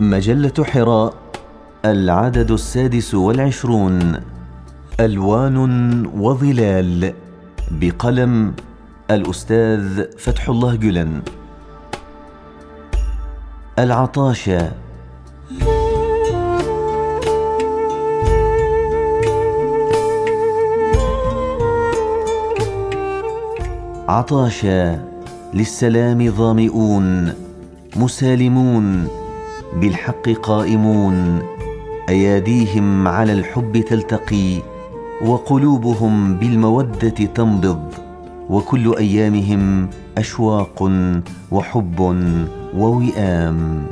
مجلة حراء العدد السادس والعشرون ألوان وظلال بقلم الأستاذ فتح الله جلن. العطاشة. عطاشا للسلام ظامئون مسالمون. بالحق قائمون أياديهم على الحب تلتقي وقلوبهم بالمودة تنبض وكل أيامهم أشواق وحب ووئام.